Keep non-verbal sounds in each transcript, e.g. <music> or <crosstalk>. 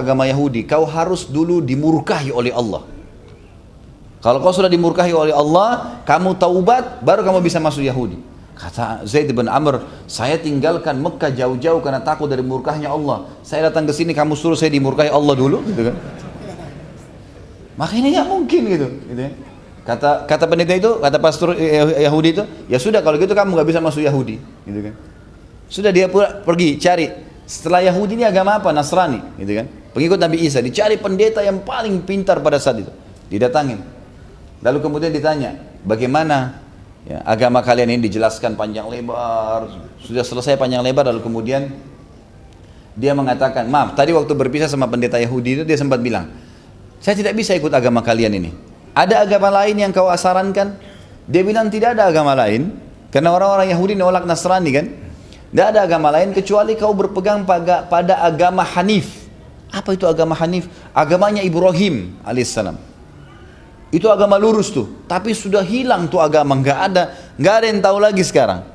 agama Yahudi, kau harus dulu dimurkahi oleh Allah. Kalau kau sudah dimurkahi oleh Allah, kamu taubat, baru kamu bisa masuk Yahudi. Kata Zaid bin Amr, saya tinggalkan Mekah jauh-jauh karena takut dari murkahnya Allah. Saya datang ke sini, kamu suruh saya dimurkahi Allah dulu, gitu kan? Maka ini nggak mungkin gitu, gitu ya. Kata kata pendeta itu, kata pastor Yahudi itu, ya sudah kalau gitu kamu nggak bisa masuk Yahudi, gitu kan? Sudah dia pergi cari. Setelah Yahudi ini agama apa? Nasrani, gitu kan? Pengikut Nabi Isa, dicari pendeta yang paling pintar pada saat itu. Didatangin. Lalu kemudian ditanya, bagaimana ya, agama kalian ini dijelaskan panjang lebar. Sudah selesai panjang lebar, lalu kemudian dia mengatakan, maaf, tadi waktu berpisah sama pendeta Yahudi itu dia sempat bilang, saya tidak bisa ikut agama kalian ini. Ada agama lain yang kau asarankan? Dia bilang tidak ada agama lain, karena orang-orang Yahudi nolak Nasrani kan. Tidak ada agama lain kecuali kau berpegang pada, pada agama Hanif. Apa itu agama Hanif? Agamanya Ibrahim alaihissalam. Itu agama lurus tuh, tapi sudah hilang tuh agama, nggak ada, nggak ada yang tahu lagi sekarang.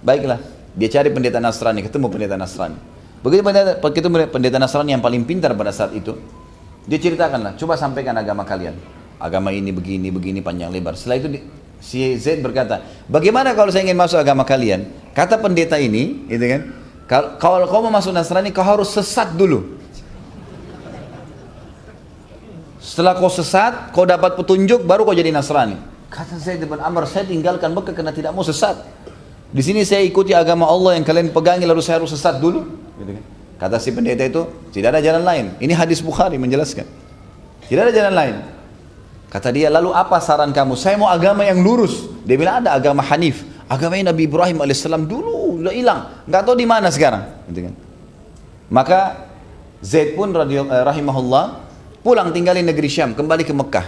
Baiklah, dia cari pendeta Nasrani, ketemu pendeta Nasrani. Begitu pendeta, begitu pendeta Nasrani yang paling pintar pada saat itu, dia ceritakanlah, coba sampaikan agama kalian. Agama ini begini, begini panjang lebar. Setelah itu si Zaid berkata, bagaimana kalau saya ingin masuk agama kalian? Kata pendeta ini, gitu kan? Kalau kau mau masuk Nasrani, kau harus sesat dulu. Setelah kau sesat, kau dapat petunjuk, baru kau jadi Nasrani. Kata Zaid bin Amr, saya tinggalkan Mekah karena tidak mau sesat. Di sini saya ikuti agama Allah yang kalian pegangi, lalu saya harus sesat dulu. Gitu kan? Kata si pendeta itu, tidak ada jalan lain. Ini hadis Bukhari menjelaskan. Tidak ada jalan lain. Kata dia, lalu apa saran kamu? Saya mau agama yang lurus. Dia bilang ada agama Hanif. Agamanya Nabi Ibrahim alaihissalam dulu udah hilang, nggak tahu di mana sekarang. Gitu kan? Maka Zaid pun rahimahullah pulang tinggal di negeri Syam, kembali ke Mekah.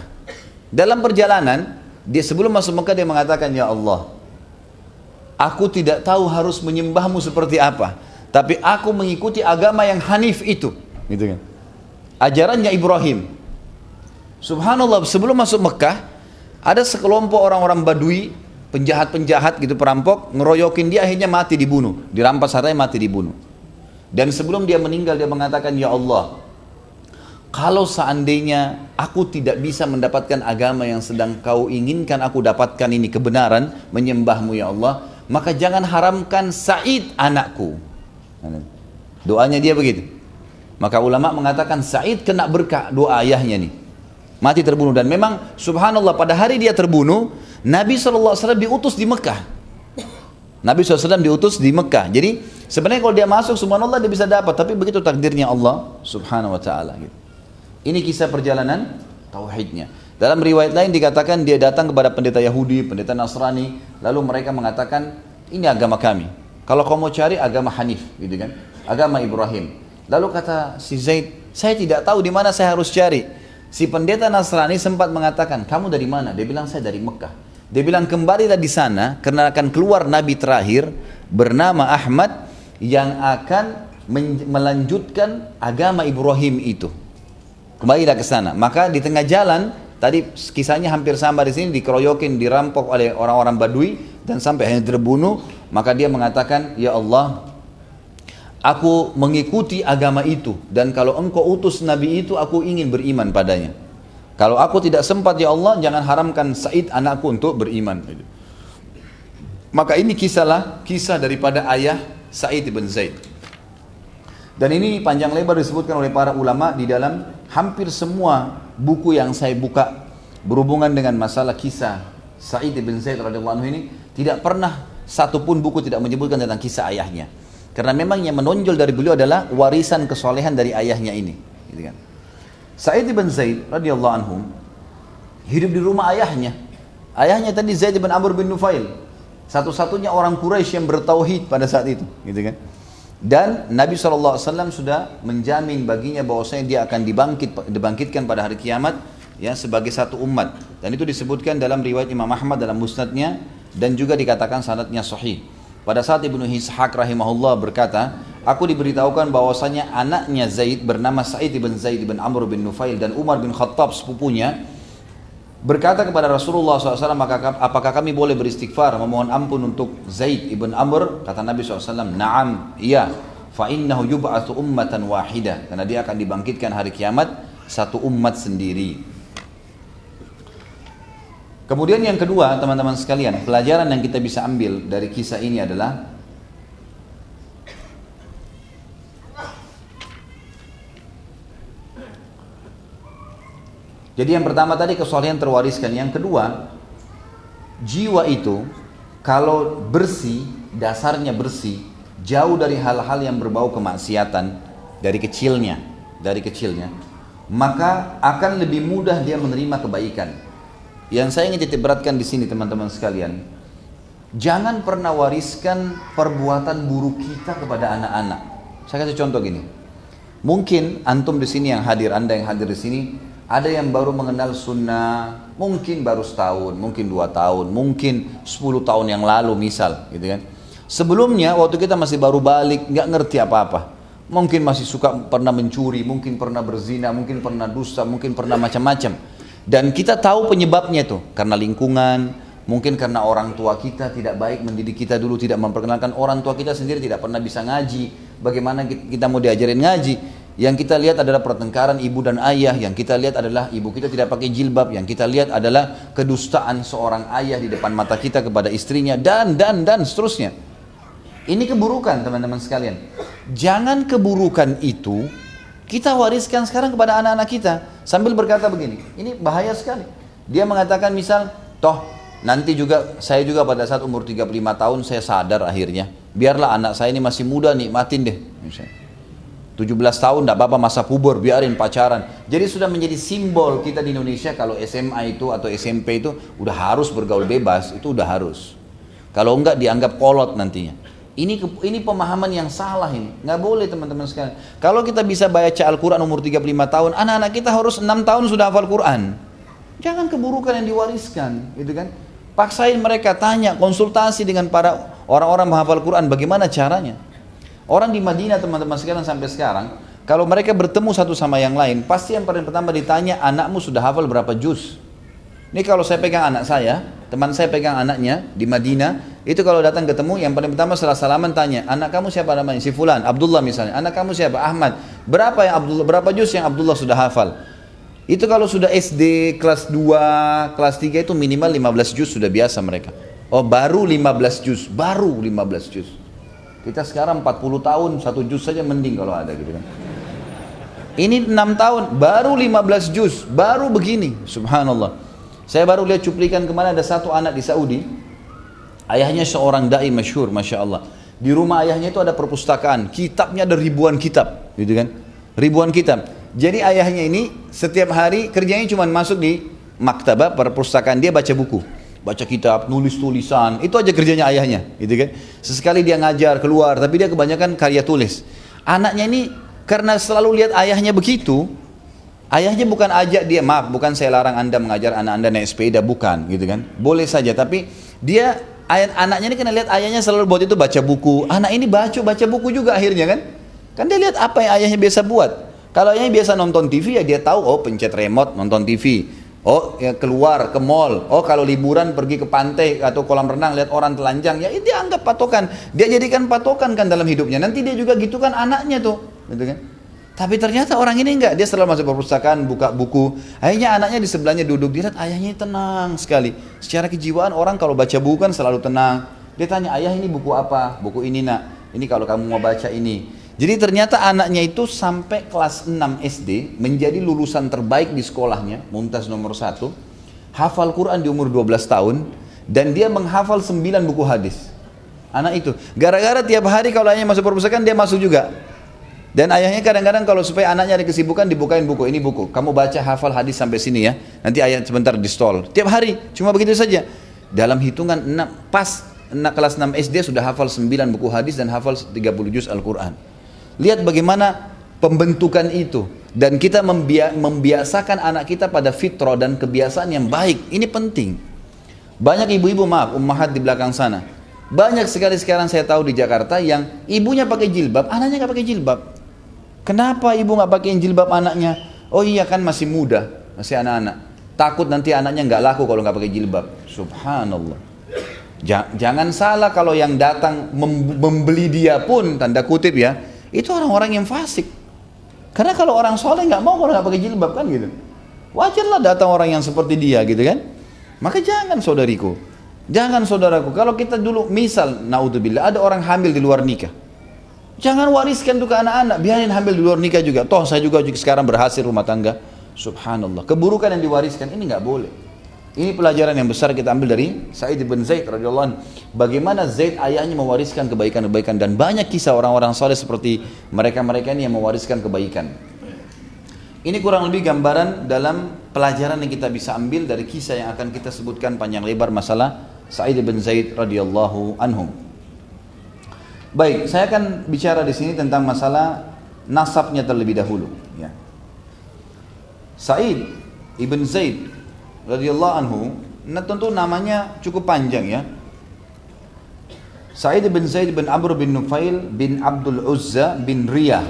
Dalam perjalanan, dia sebelum masuk Mekah dia mengatakan, Ya Allah, aku tidak tahu harus menyembahmu seperti apa, tapi aku mengikuti agama yang Hanif itu. Gitu kan? Ajarannya Ibrahim. Subhanallah, sebelum masuk Mekah, ada sekelompok orang-orang Badui, penjahat-penjahat gitu, perampok, ngeroyokin dia akhirnya mati dibunuh, dirampas hartanya mati dibunuh. Dan sebelum dia meninggal dia mengatakan, Ya Allah, kalau seandainya aku tidak bisa mendapatkan agama yang sedang kau inginkan aku dapatkan ini kebenaran, menyembahmu ya Allah, maka jangan haramkan Said anakku. Doanya dia begitu. Maka ulama mengatakan Said kena berkah doa ayahnya nih. Mati terbunuh dan memang subhanallah pada hari dia terbunuh, Nabi SAW diutus di Mekah. Nabi SAW diutus di Mekah. Jadi sebenarnya kalau dia masuk subhanallah dia bisa dapat, tapi begitu takdirnya Allah subhanahu wa ta'ala gitu. Ini kisah perjalanan tauhidnya. Dalam riwayat lain dikatakan dia datang kepada pendeta Yahudi, pendeta Nasrani, lalu mereka mengatakan ini agama kami. Kalau kau mau cari agama Hanif, gitu kan? Agama Ibrahim. Lalu kata si Zaid, saya tidak tahu di mana saya harus cari. Si pendeta Nasrani sempat mengatakan, kamu dari mana? Dia bilang saya dari Mekah. Dia bilang kembalilah di sana karena akan keluar nabi terakhir bernama Ahmad yang akan melanjutkan agama Ibrahim itu. Kembalilah ke sana. Maka di tengah jalan, tadi kisahnya hampir sama di sini, dikeroyokin, dirampok oleh orang-orang Badui dan sampai akhirnya terbunuh. Maka dia mengatakan, Ya Allah, aku mengikuti agama itu dan kalau engkau utus Nabi itu, aku ingin beriman padanya. Kalau aku tidak sempat ya Allah, jangan haramkan Said anakku untuk beriman. Maka ini kisahlah kisah daripada ayah Said ibn Zaid. Dan ini panjang lebar disebutkan oleh para ulama di dalam hampir semua buku yang saya buka berhubungan dengan masalah kisah Sa'id bin Zaid radhiyallahu anhu ini tidak pernah satupun buku tidak menyebutkan tentang kisah ayahnya. Karena memang yang menonjol dari beliau adalah warisan kesolehan dari ayahnya ini. Gitu kan. Sa'id bin Zaid radhiyallahu anhu hidup di rumah ayahnya. Ayahnya tadi Zaid bin Amr bin Nufail. Satu-satunya orang Quraisy yang bertauhid pada saat itu, gitu kan. Dan Nabi SAW sudah menjamin baginya bahwasanya dia akan dibangkit, dibangkitkan pada hari kiamat ya sebagai satu umat. Dan itu disebutkan dalam riwayat Imam Ahmad dalam musnadnya dan juga dikatakan sanadnya sahih. Pada saat Ibnu Ishaq rahimahullah berkata, aku diberitahukan bahwasanya anaknya Zaid bernama Sa'id bin Zaid bin Amr bin Nufail dan Umar bin Khattab sepupunya berkata kepada Rasulullah SAW, maka apakah kami boleh beristighfar, memohon ampun untuk Zaid ibn Amr? Kata Nabi SAW, Naam, iya. fa innahu yub'atsu ummatan wahidah karena dia akan dibangkitkan hari kiamat satu umat sendiri. Kemudian yang kedua, teman-teman sekalian, pelajaran yang kita bisa ambil dari kisah ini adalah Jadi yang pertama tadi kesolehan terwariskan, yang kedua jiwa itu kalau bersih, dasarnya bersih, jauh dari hal-hal yang berbau kemaksiatan dari kecilnya, dari kecilnya, maka akan lebih mudah dia menerima kebaikan. Yang saya ingin titik beratkan di sini teman-teman sekalian, jangan pernah wariskan perbuatan buruk kita kepada anak-anak. Saya kasih contoh gini. Mungkin antum di sini yang hadir, anda yang hadir di sini, ada yang baru mengenal sunnah, mungkin baru setahun, mungkin dua tahun, mungkin sepuluh tahun yang lalu misal, gitu kan. Sebelumnya waktu kita masih baru balik, nggak ngerti apa-apa. Mungkin masih suka pernah mencuri, mungkin pernah berzina, mungkin pernah dusta, mungkin pernah macam-macam. Dan kita tahu penyebabnya itu karena lingkungan, mungkin karena orang tua kita tidak baik mendidik kita dulu, tidak memperkenalkan orang tua kita sendiri tidak pernah bisa ngaji. Bagaimana kita mau diajarin ngaji? Yang kita lihat adalah pertengkaran ibu dan ayah, yang kita lihat adalah ibu kita tidak pakai jilbab, yang kita lihat adalah kedustaan seorang ayah di depan mata kita kepada istrinya dan dan dan seterusnya. Ini keburukan teman-teman sekalian. Jangan keburukan itu kita wariskan sekarang kepada anak-anak kita sambil berkata begini, ini bahaya sekali. Dia mengatakan misal, toh nanti juga saya juga pada saat umur 35 tahun saya sadar akhirnya, biarlah anak saya ini masih muda nikmatin deh misalnya 17 tahun tidak apa-apa masa puber biarin pacaran. Jadi sudah menjadi simbol kita di Indonesia kalau SMA itu atau SMP itu udah harus bergaul bebas itu udah harus. Kalau enggak dianggap kolot nantinya. Ini ini pemahaman yang salah ini. Nggak boleh teman-teman sekalian. Kalau kita bisa baca Al-Quran umur 35 tahun anak-anak kita harus 6 tahun sudah hafal Quran. Jangan keburukan yang diwariskan gitu kan? Paksain mereka tanya konsultasi dengan para orang-orang menghafal Quran bagaimana caranya Orang di Madinah teman-teman sekalian sampai sekarang, kalau mereka bertemu satu sama yang lain, pasti yang paling pertama ditanya, anakmu sudah hafal berapa juz? Ini kalau saya pegang anak saya, teman saya pegang anaknya di Madinah, itu kalau datang ketemu, yang paling pertama setelah salaman tanya, anak kamu siapa namanya? Si Fulan, Abdullah misalnya. Anak kamu siapa? Ahmad. Berapa yang Abdullah, berapa juz yang Abdullah sudah hafal? Itu kalau sudah SD kelas 2, kelas 3 itu minimal 15 juz sudah biasa mereka. Oh baru 15 juz, baru 15 juz. Kita sekarang 40 tahun, satu juz saja mending kalau ada gitu kan. Ini 6 tahun, baru 15 juz, baru begini, subhanallah. Saya baru lihat cuplikan ke mana ada satu anak di Saudi, ayahnya seorang da'i masyhur, masya Allah. Di rumah ayahnya itu ada perpustakaan, kitabnya ada ribuan kitab, gitu kan? Ribuan kitab. Jadi ayahnya ini setiap hari kerjanya cuma masuk di maktabah perpustakaan dia baca buku baca kitab, nulis tulisan, itu aja kerjanya ayahnya, gitu kan. Sesekali dia ngajar keluar, tapi dia kebanyakan karya tulis. Anaknya ini karena selalu lihat ayahnya begitu, ayahnya bukan ajak dia, maaf, bukan saya larang anda mengajar anak anda naik sepeda, bukan, gitu kan. Boleh saja, tapi dia anaknya ini kena lihat ayahnya selalu buat itu baca buku. Anak ini baca baca buku juga akhirnya kan. Kan dia lihat apa yang ayahnya biasa buat. Kalau ayahnya biasa nonton TV ya dia tahu oh pencet remote nonton TV. Oh ya keluar ke mall. Oh kalau liburan pergi ke pantai atau kolam renang lihat orang telanjang ya dia anggap patokan. Dia jadikan patokan kan dalam hidupnya. Nanti dia juga gitu kan anaknya tuh, gitu kan? Tapi ternyata orang ini enggak, dia selalu masuk perpustakaan, buka buku. Akhirnya anaknya di sebelahnya duduk, dia lihat ayahnya tenang sekali. Secara kejiwaan orang kalau baca buku kan selalu tenang. Dia tanya, ayah ini buku apa? Buku ini nak. Ini kalau kamu mau baca ini. Jadi ternyata anaknya itu sampai kelas 6 SD menjadi lulusan terbaik di sekolahnya, Mumtaz nomor 1, hafal Quran di umur 12 tahun dan dia menghafal 9 buku hadis. Anak itu, gara-gara tiap hari kalau ayahnya masuk perpustakaan dia masuk juga. Dan ayahnya kadang-kadang kalau supaya anaknya ada kesibukan dibukain buku, ini buku. Kamu baca hafal hadis sampai sini ya. Nanti ayat sebentar di stall. Tiap hari, cuma begitu saja. Dalam hitungan 6, pas kelas 6 SD sudah hafal 9 buku hadis dan hafal 30 juz Al-Quran. Lihat bagaimana pembentukan itu dan kita membiasakan anak kita pada fitrah dan kebiasaan yang baik. Ini penting. Banyak ibu-ibu maaf, ummahat di belakang sana. Banyak sekali sekarang saya tahu di Jakarta yang ibunya pakai jilbab, anaknya nggak pakai jilbab. Kenapa ibu nggak pakai jilbab anaknya? Oh iya kan masih muda, masih anak-anak. Takut nanti anaknya nggak laku kalau nggak pakai jilbab. Subhanallah. Jangan salah kalau yang datang membeli dia pun tanda kutip ya itu orang-orang yang fasik. Karena kalau orang soleh nggak mau kalau nggak pakai jilbab kan gitu. Wajarlah datang orang yang seperti dia gitu kan. Maka jangan saudariku, jangan saudaraku. Kalau kita dulu misal naudzubillah ada orang hamil di luar nikah. Jangan wariskan itu ke anak-anak, biarin hamil di luar nikah juga. Toh saya juga sekarang berhasil rumah tangga. Subhanallah. Keburukan yang diwariskan ini nggak boleh. Ini pelajaran yang besar kita ambil dari Sa'id bin Zaid radhiyallahu. Bagaimana Zaid ayahnya mewariskan kebaikan-kebaikan dan banyak kisah orang-orang saleh seperti mereka-mereka ini yang mewariskan kebaikan. Ini kurang lebih gambaran dalam pelajaran yang kita bisa ambil dari kisah yang akan kita sebutkan panjang lebar masalah Sa'id bin Zaid radhiyallahu anhu. Baik, saya akan bicara di sini tentang masalah nasabnya terlebih dahulu. Ya. Sa'id ibn Zaid radhiyallahu anhu, nah tentu namanya cukup panjang ya. Sa'id bin Zaid bin Amr bin Nufail bin Abdul Uzza bin Riyah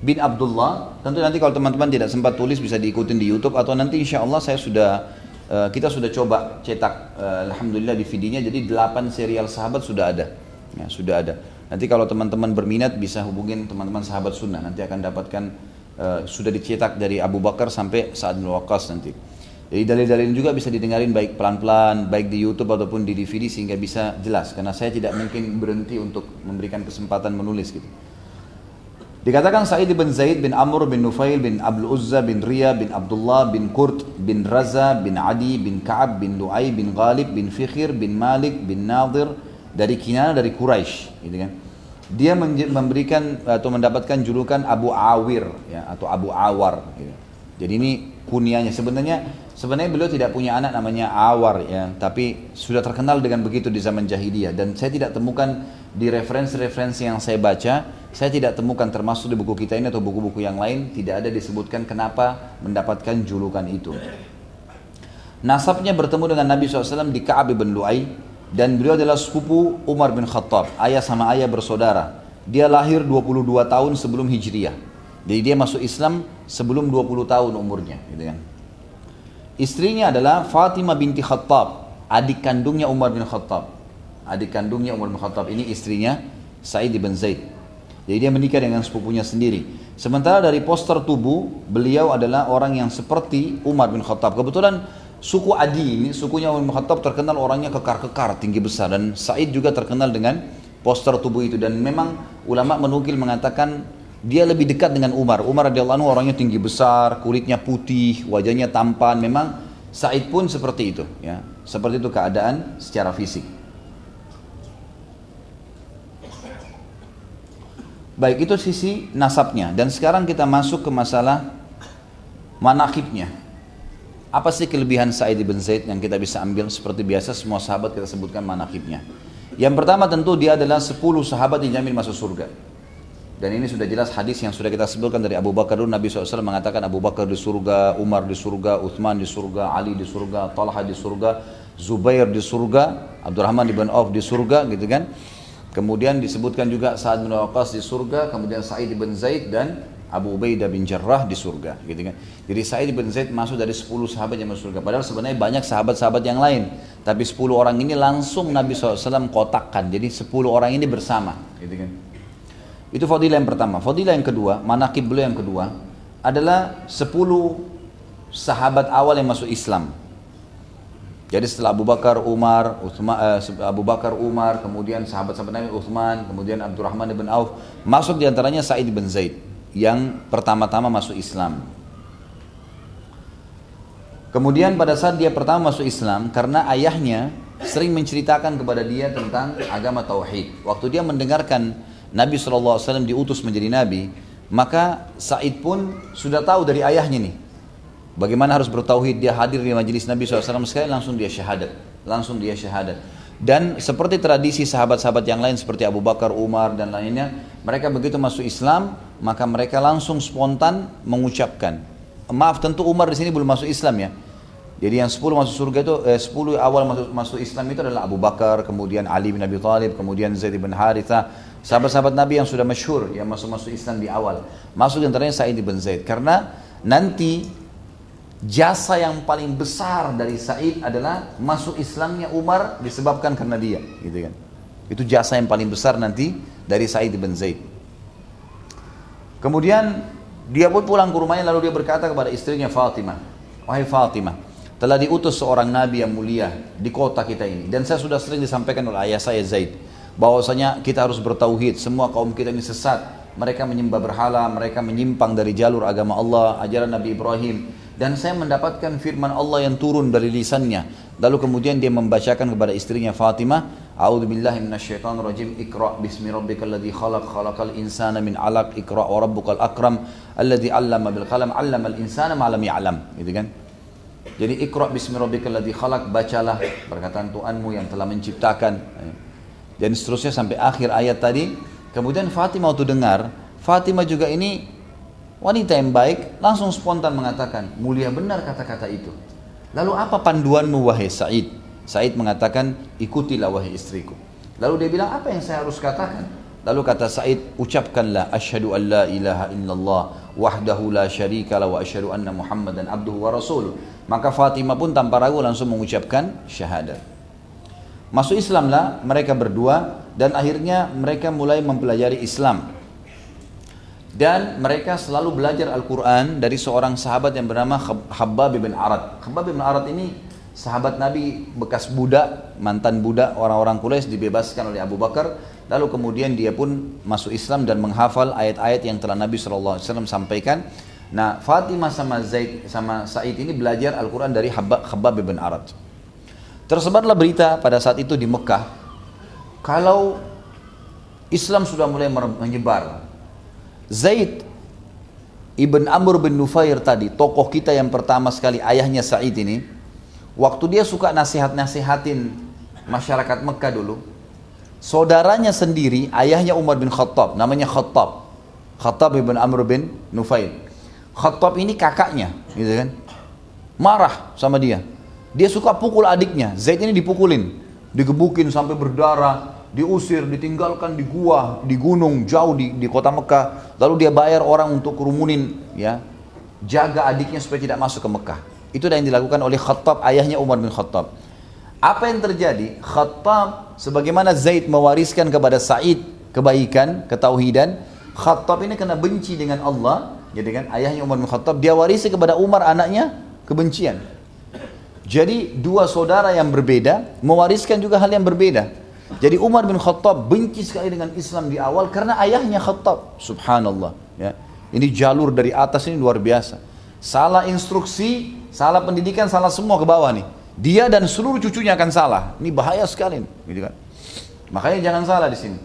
bin Abdullah. Tentu nanti kalau teman-teman tidak sempat tulis bisa diikutin di YouTube atau nanti insya Allah saya sudah uh, kita sudah coba cetak uh, alhamdulillah di videonya jadi 8 serial sahabat sudah ada. Ya, sudah ada. Nanti kalau teman-teman berminat bisa hubungin teman-teman sahabat sunnah nanti akan dapatkan uh, sudah dicetak dari Abu Bakar sampai Sa'ad bin nanti. Jadi dalil-dalil juga bisa didengarin baik pelan-pelan, baik di YouTube ataupun di DVD sehingga bisa jelas. Karena saya tidak mungkin berhenti untuk memberikan kesempatan menulis gitu. Dikatakan Sa'id bin Zaid bin Amr bin Nufail bin Abdul Uzza bin Riya bin Abdullah bin Kurt bin Raza bin Adi bin Ka'ab bin Lu'ay bin Ghalib bin Fikhir bin Malik bin Nadir dari Kinana dari Quraisy gitu kan. Dia memberikan atau mendapatkan julukan Abu Awir ya atau Abu Awar gitu. Jadi ini kunianya sebenarnya Sebenarnya beliau tidak punya anak namanya Awar ya, tapi sudah terkenal dengan begitu di zaman jahiliyah dan saya tidak temukan di referensi-referensi yang saya baca, saya tidak temukan termasuk di buku kita ini atau buku-buku yang lain tidak ada disebutkan kenapa mendapatkan julukan itu. Nasabnya bertemu dengan Nabi SAW di Ka'ab bin Lu'ay dan beliau adalah sepupu Umar bin Khattab, ayah sama ayah bersaudara. Dia lahir 22 tahun sebelum Hijriah. Jadi dia masuk Islam sebelum 20 tahun umurnya, gitu kan. Istrinya adalah Fatimah binti Khattab, adik kandungnya Umar bin Khattab. Adik kandungnya Umar bin Khattab ini istrinya Sa'id bin Zaid. Jadi dia menikah dengan sepupunya sendiri. Sementara dari poster tubuh, beliau adalah orang yang seperti Umar bin Khattab. Kebetulan suku Adi ini, sukunya Umar bin Khattab terkenal orangnya kekar-kekar, tinggi besar. Dan Sa'id juga terkenal dengan poster tubuh itu. Dan memang ulama menukil mengatakan dia lebih dekat dengan Umar. Umar radhiyallahu anhu orangnya tinggi besar, kulitnya putih, wajahnya tampan. Memang Said pun seperti itu, ya. Seperti itu keadaan secara fisik. Baik itu sisi nasabnya dan sekarang kita masuk ke masalah manakibnya. Apa sih kelebihan Sa'id bin Zaid yang kita bisa ambil seperti biasa semua sahabat kita sebutkan manakibnya. Yang pertama tentu dia adalah 10 sahabat yang dijamin masuk surga. Dan ini sudah jelas hadis yang sudah kita sebutkan dari Abu Bakar dulu Nabi SAW mengatakan Abu Bakar di surga, Umar di surga, Uthman di surga, Ali di surga, Talha di surga, Zubair di surga, Abdurrahman bin Auf di surga gitu kan. Kemudian disebutkan juga Sa'ad bin Waqqas di surga, kemudian Sa'id bin Zaid dan Abu Ubaidah bin Jarrah di surga gitu kan. Jadi Sa'id bin Zaid masuk dari 10 sahabat yang masuk surga. Padahal sebenarnya banyak sahabat-sahabat yang lain. Tapi 10 orang ini langsung Nabi SAW kotakkan. Jadi 10 orang ini bersama gitu kan. Itu fadilah yang pertama. Fadilah yang kedua, manakib beliau yang kedua adalah 10 sahabat awal yang masuk Islam. Jadi setelah Abu Bakar, Umar, Uthman, eh, Abu Bakar, Umar, kemudian sahabat-sahabat Nabi Uthman, kemudian Abdurrahman bin Auf, masuk di antaranya Sa'id bin Zaid yang pertama-tama masuk Islam. Kemudian pada saat dia pertama masuk Islam, karena ayahnya sering menceritakan kepada dia tentang agama Tauhid. Waktu dia mendengarkan Nabi SAW diutus menjadi Nabi, maka Said pun sudah tahu dari ayahnya nih. Bagaimana harus bertauhid, dia hadir di majelis Nabi SAW sekali langsung dia syahadat. Langsung dia syahadat. Dan seperti tradisi sahabat-sahabat yang lain seperti Abu Bakar, Umar dan lainnya, mereka begitu masuk Islam, maka mereka langsung spontan mengucapkan. Maaf tentu Umar di sini belum masuk Islam ya. Jadi yang 10 masuk surga itu eh, 10 awal masuk masuk Islam itu adalah Abu Bakar, kemudian Ali bin Abi Thalib, kemudian Zaid bin Haritha, Sahabat-sahabat Nabi yang sudah masyhur yang masuk-masuk Islam di awal. Masuk antaranya Sa'id bin Zaid. Karena nanti jasa yang paling besar dari Sa'id adalah masuk Islamnya Umar disebabkan karena dia. Gitu kan. Itu jasa yang paling besar nanti dari Sa'id bin Zaid. Kemudian dia pun pulang ke rumahnya lalu dia berkata kepada istrinya Fatimah, "Wahai Fatimah, telah diutus seorang nabi yang mulia di kota kita ini dan saya sudah sering disampaikan oleh ayah saya Zaid bahwasanya kita harus bertauhid, semua kaum kita ini sesat. Mereka menyembah berhala, mereka menyimpang dari jalur agama Allah, ajaran Nabi Ibrahim dan saya mendapatkan firman Allah yang turun dari lisannya. Lalu kemudian dia membacakan kepada istrinya Fatimah, A'udzu billahi. Iqra bismi rabbikal ladzi khalaq khalaqal insana min 'alaq. Iqra wa rabbukal akram alladzi 'allama bil qalam 'allamal insana ma lam ya'lam. Gitu kan? Jadi Iqra bismi rabbikal ladzi khalaq, bacalah perkataan Tuhanmu yang telah menciptakan. Dan seterusnya sampai akhir ayat tadi. Kemudian Fatimah waktu dengar, Fatimah juga ini wanita yang baik, langsung spontan mengatakan, mulia benar kata-kata itu. Lalu apa panduanmu wahai Said? Said mengatakan, ikutilah wahai istriku. Lalu dia bilang, apa yang saya harus katakan? Lalu kata Said, ucapkanlah asyhadu an la ilaha illallah wahdahu la syarika la wa asyhadu anna Muhammadan abduhu wa rasuluh. Maka Fatimah pun tanpa ragu langsung mengucapkan syahadat. Masuk Islamlah mereka berdua dan akhirnya mereka mulai mempelajari Islam. Dan mereka selalu belajar Al-Quran dari seorang sahabat yang bernama Khabbab bin Arad. Khabbab bin Arad ini sahabat Nabi bekas budak, mantan budak orang-orang Quraisy dibebaskan oleh Abu Bakar, lalu kemudian dia pun masuk Islam dan menghafal ayat-ayat yang telah Nabi SAW sampaikan. Nah, Fatimah sama Zaid sama Said ini belajar Al-Quran dari Khabbab bin Arad. Tersebarlah berita pada saat itu di Mekah, kalau Islam sudah mulai menyebar. Zaid Ibn Amr bin Nufair tadi, tokoh kita yang pertama sekali, ayahnya Said ini, Waktu dia suka nasihat-nasihatin masyarakat Mekah dulu, saudaranya sendiri, ayahnya Umar bin Khattab, namanya Khattab. Khattab ibn Amr bin Nufail. Khattab ini kakaknya, gitu kan. Marah sama dia. Dia suka pukul adiknya. Zaid ini dipukulin, digebukin sampai berdarah, diusir, ditinggalkan di gua, di gunung jauh di, di kota Mekah. Lalu dia bayar orang untuk kerumunin, ya, jaga adiknya supaya tidak masuk ke Mekah. Itu yang dilakukan oleh Khattab, ayahnya Umar bin Khattab. Apa yang terjadi? Khattab, sebagaimana Zaid mewariskan kepada Sa'id kebaikan, ketauhidan, Khattab ini kena benci dengan Allah, jadi kan ayahnya Umar bin Khattab, dia warisi kepada Umar anaknya kebencian. Jadi dua saudara yang berbeda mewariskan juga hal yang berbeda. Jadi Umar bin Khattab benci sekali dengan Islam di awal karena ayahnya Khattab. Subhanallah. Ya. Ini jalur dari atas ini luar biasa. Salah instruksi, Salah pendidikan, salah semua ke bawah nih. Dia dan seluruh cucunya akan salah. Ini bahaya sekali, gitu kan. Makanya jangan salah di sini.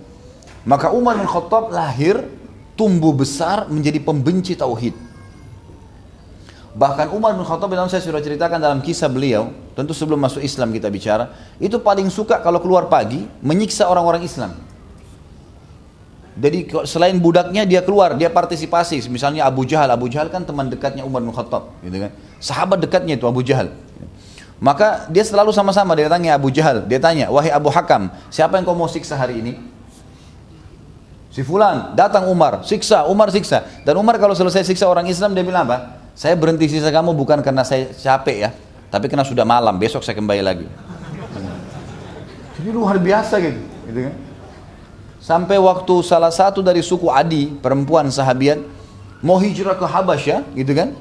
Maka Umar bin Khattab lahir, tumbuh besar menjadi pembenci tauhid. Bahkan Umar bin Khattab dalam saya sudah ceritakan dalam kisah beliau, tentu sebelum masuk Islam kita bicara, itu paling suka kalau keluar pagi menyiksa orang-orang Islam. Jadi selain budaknya dia keluar, dia partisipasi. Misalnya Abu Jahal, Abu Jahal kan teman dekatnya Umar bin Khattab, gitu kan. Sahabat dekatnya itu Abu Jahal. Maka dia selalu sama-sama dia tanya Abu Jahal, dia tanya, "Wahai Abu Hakam, siapa yang kau mau siksa hari ini?" Si fulan, datang Umar, siksa, Umar siksa. Dan Umar kalau selesai siksa orang Islam dia bilang apa? Saya berhenti siksa kamu bukan karena saya capek ya, tapi karena sudah malam, besok saya kembali lagi. Jadi luar biasa gitu, gitu kan? Sampai waktu salah satu dari suku Adi, perempuan sahabiat, mau hijrah ke Habasyah, gitu kan?